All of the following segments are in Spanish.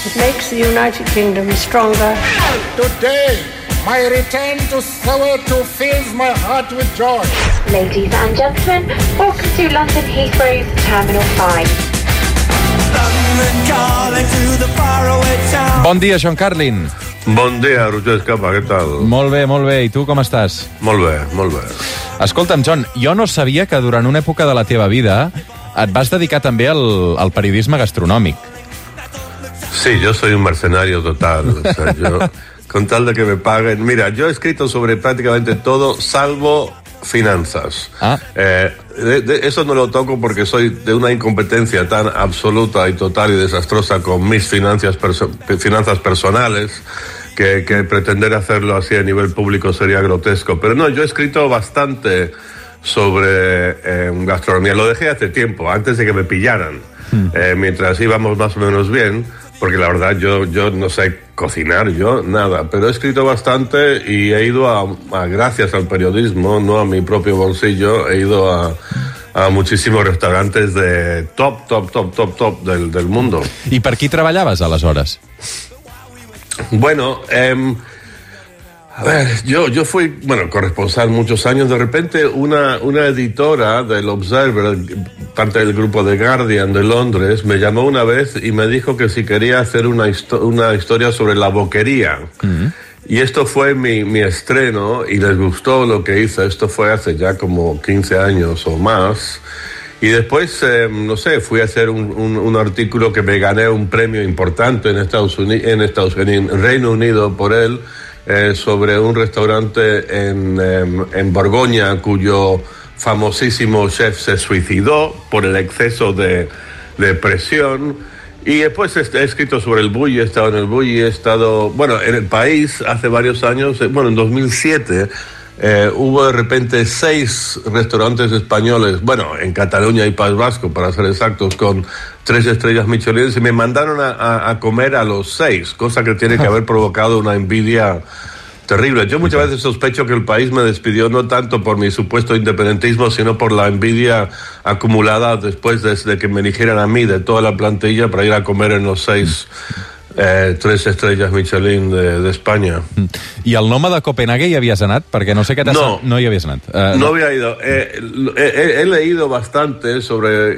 It makes the United Kingdom stronger. Today, my return to Soweto fills my heart with joy. Ladies and gentlemen, welcome to London Heathrow's Terminal 5. Bon dia, Sean Carlin. Bon dia, Roger Escapa, què tal? Molt bé, molt bé. I tu com estàs? Molt bé, molt bé. Escolta'm, John, jo no sabia que durant una època de la teva vida et vas dedicar també al, al periodisme gastronòmic. Sí, yo soy un mercenario total. O sea, yo, con tal de que me paguen. Mira, yo he escrito sobre prácticamente todo, salvo finanzas. Ah. Eh, de- de- eso no lo toco porque soy de una incompetencia tan absoluta y total y desastrosa con mis finanzas, perso- finanzas personales que, que pretender hacerlo así a nivel público sería grotesco. Pero no, yo he escrito bastante sobre eh, gastronomía. Lo dejé hace tiempo, antes de que me pillaran, eh, mientras íbamos más o menos bien, porque la verdad yo, yo no sé cocinar, yo nada, pero he escrito bastante y he ido a, a- gracias al periodismo, no a mi propio bolsillo, he ido a, a muchísimos restaurantes de top, top, top, top, top del, del mundo. I per qui treballaves, aleshores? Bueno, em, a ver, yo, yo fui, bueno, corresponsal muchos años. De repente, una, una editora del Observer, parte del grupo de Guardian de Londres, me llamó una vez y me dijo que si quería hacer una, histo- una historia sobre la boquería. Y esto fue mi, mi estreno y les gustó lo que hice. Esto fue hace ya como 15 años o más. Y después, eh, no sé, fui a hacer un, un- un artículo que me gané un premio importante en Estados Unidos, en Estados Unidos, en Reino Unido por él, eh, sobre un restaurante en, em, en Borgoña cuyo famosísimo chef se suicidó por el exceso de, de presión. Y después he escrito sobre el bully, he estado en el bully, he estado, bueno, en el país hace varios años, eh, bueno, en 2007 eh, hubo de repente seis restaurantes españoles, bueno, en Cataluña y País Vasco, para ser exactos, con tres estrellas Michelin, y me mandaron a, a- a comer a los seis, cosa que tiene que haber provocado una envidia terrible. Yo muchas veces sospecho que el país me despidió no tanto por mi supuesto independentismo, sino por la envidia acumulada después de, de que me eligieran a mí de toda la plantilla para ir a comer en los seis eh, tres estrellas Michelin de, de España. I al Noma de Copenhague hi havies anat? Perquè no sé què t'ha... No. No hi havies anat. Uh, No había ido. Eh, he, he- he leído bastante sobre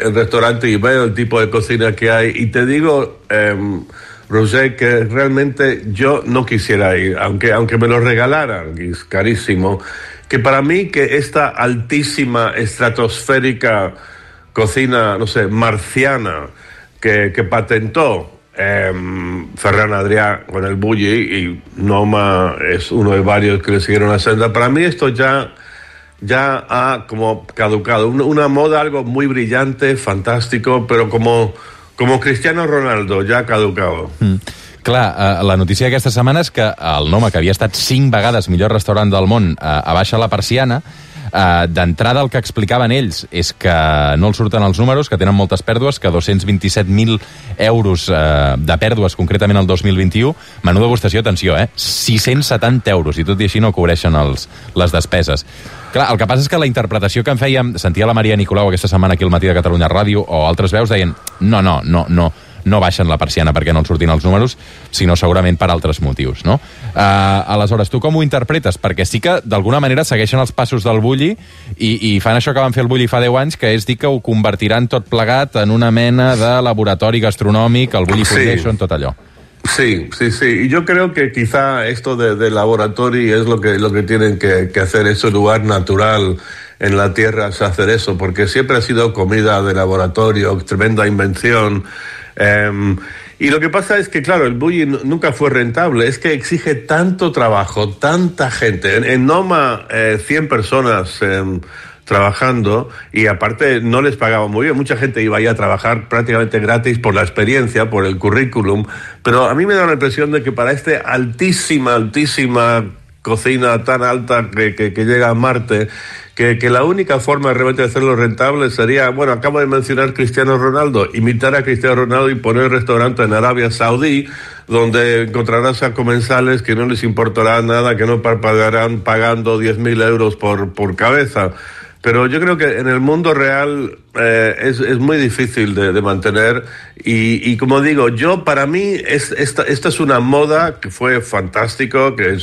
el restaurante y veo el tipo de cocina que hay. Y te digo, em, Roger, que realmente yo no quisiera ir, aunque, aunque me lo regalaran, es carísimo. Que para mí, que esta altísima, estratosférica cocina, no sé, marciana, que, que patentó em, Ferran Adrià con el Bulli y Noma es uno de varios que le siguieron la senda. Para mí esto ya, ya ha como caducado. Una, una moda, algo muy brillante, fantástico, pero como, como Cristiano Ronaldo, ya ha caducado. Clar, eh, la notícia d'aquesta setmana és que el Noma, que havia estat cinc vegades millor restaurant del món, eh, abaixa la persiana. Eh, D'entrada, el que explicaven ells és que no els surten els números, que tenen moltes pèrdues, que 227.000 euros eh, de pèrdues, concretament el 2021, menú degustació, atenció, eh? 670 euros, i tot i així no cobreixen els, les despeses. Clar, el que passa és que la interpretació que en fèiem, sentia la Maria Nicolau aquesta setmana aquí al Matí de Catalunya Ràdio, o altres veus deien, no, no, no, no, no baixen la persiana perquè no en surtin els números, sinó segurament per altres motius, no? Uh, aleshores, tu com ho interpretes? Perquè sí que, d'alguna manera, segueixen els passos del Bulli i, i fan això que van fer el Bulli fa 10 anys, que és dir que ho convertiran tot plegat en una mena de laboratori gastronòmic, el Bulli Sí. Foundation, tot allò. Sí, sí, sí. Y yo creo que quizá esto de, de laboratorio es lo que, lo que tienen que, que hacer, ese lugar natural en la tierra es hacer eso, porque siempre ha sido comida de laboratorio, tremenda invención. Em, y lo que pasa es que, claro, el bullying nu- nunca fue rentable, es que exige tanto trabajo, tanta gente. En, en Noma, eh, 100 personas. em, trabajando y aparte no les pagaban muy bien. Mucha gente iba ahí a trabajar prácticamente gratis por la experiencia, por el currículum, pero a mí me da la impresión de que para este altísima, altísima cocina tan alta que, que- llega a Marte, que, que la única forma realmente de hacerlo rentable sería, bueno, acabo de mencionar Cristiano Ronaldo, imitar a Cristiano Ronaldo y poner restaurante en Arabia Saudí, donde encontrarás a comensales que no les importará nada, que no parpadearán pagando 10.000 euros por, por cabeza. Pero yo creo que en el mundo real eh, es, es, muy difícil de, mantener y, y, como digo, yo para mí es, esta, esta es una moda que fue fantástico, que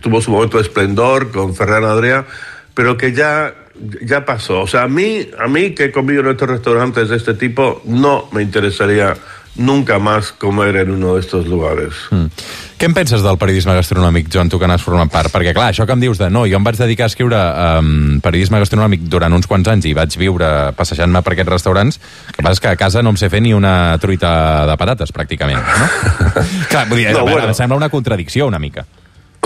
tuvo su momento de esplendor con Ferran Adrià, pero que ya ya pasó. O sea, a mí, a mí que he comido en estos restaurantes de este tipo, no me interesaria nunca más comer en uno de estos lugares. Mm. Què en penses del periodisme gastronòmic, Joan, tu que n'has format part? Perquè, clar, això que em dius de no, jo em vaig dedicar a escriure um, periodisme gastronòmic durant uns quants anys i vaig viure passejant-me per aquests restaurants, el que passa que a casa no em sé fer ni una truita de patates, pràcticament, no? clar, vull dir, no, bueno. em sembla una contradicció, una mica.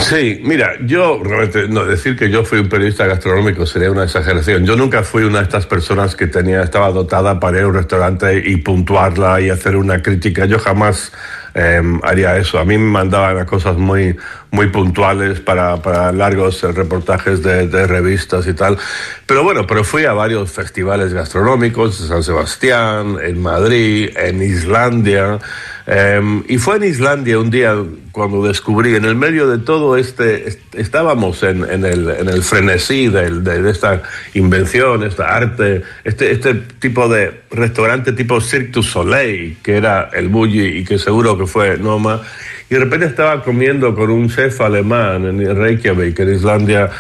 Sí, mira, yo realmente, no, decir que yo fui un periodista gastronómico sería una exageración. Yo nunca fui una de estas personas que tenía, estaba dotada para ir a un restaurante y puntuarla y hacer una crítica. Yo jamás eh, haría eso. A mí me mandaban a cosas muy, muy puntuales para, para largos reportajes de, de, revistas y tal. Pero bueno, pero fui a varios festivales gastronómicos, en San Sebastián, en Madrid, en Islandia. Eh, y fue en Islandia un día cuando descubrí, en el medio de todo este, est estábamos en, en, el, en el frenesí de, de, de, esta invención, esta arte, este, este tipo de restaurante tipo Cirque du Soleil, que era el Bulli y que seguro que fue Noma, y de repente estaba comiendo con un chef alemán en Reykjavik, en Islandia,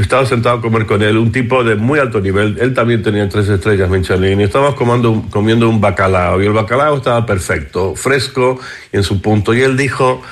estaba sentado a comer con él, un tipo de muy alto nivel, él también tenía tres estrellas Michelin, y estábamos comiendo, comiendo un bacalao, y el bacalao estaba perfecto, fresco y en su punto, y él dijo,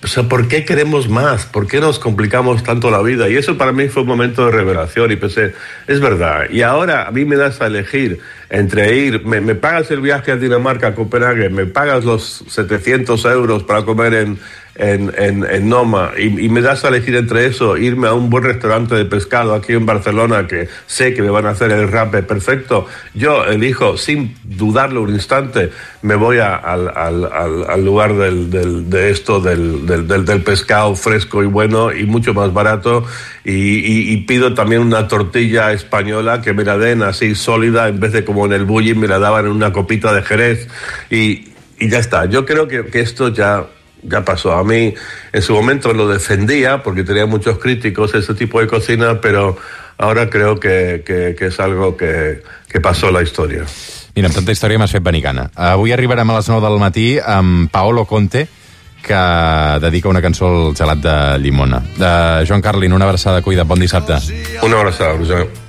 o sea, ¿por qué queremos más? ¿Por qué nos complicamos tanto la vida? Y eso para mí fue un momento de revelación y pensé, es verdad. Y ahora a mí me das a elegir entre ir, me, me pagas el viaje a Dinamarca, a Copenhague, me pagas los 700 euros para comer en, en, en, en Noma. Y, y, me das a elegir entre eso, irme a un buen restaurante de pescado aquí en Barcelona que sé que me van a hacer el rape perfecto, yo elijo sin dudarlo un instante, me voy a, al, al, al, lugar del, del, de esto, del, del, del, pescado fresco y bueno y mucho más barato. Y, y, y, pido también una tortilla española que me la den así sólida en vez de como en el bullying me la daban en una copita de jerez. Y, y ya está. Yo creo que, que esto ya ya pasó. A mí en su momento lo defendía porque tenía muchos críticos ese tipo de cocina, pero ahora creo que, que, que és algo que, que passó la història. Mira, amb tanta història m'has fet benicana. Avui arribarem a les 9 del matí amb Paolo Conte, que dedica una cançó al gelat de llimona. Uh, Joan Carlin, una abraçada, cuida, bon dissabte. Una abraçada, Roger.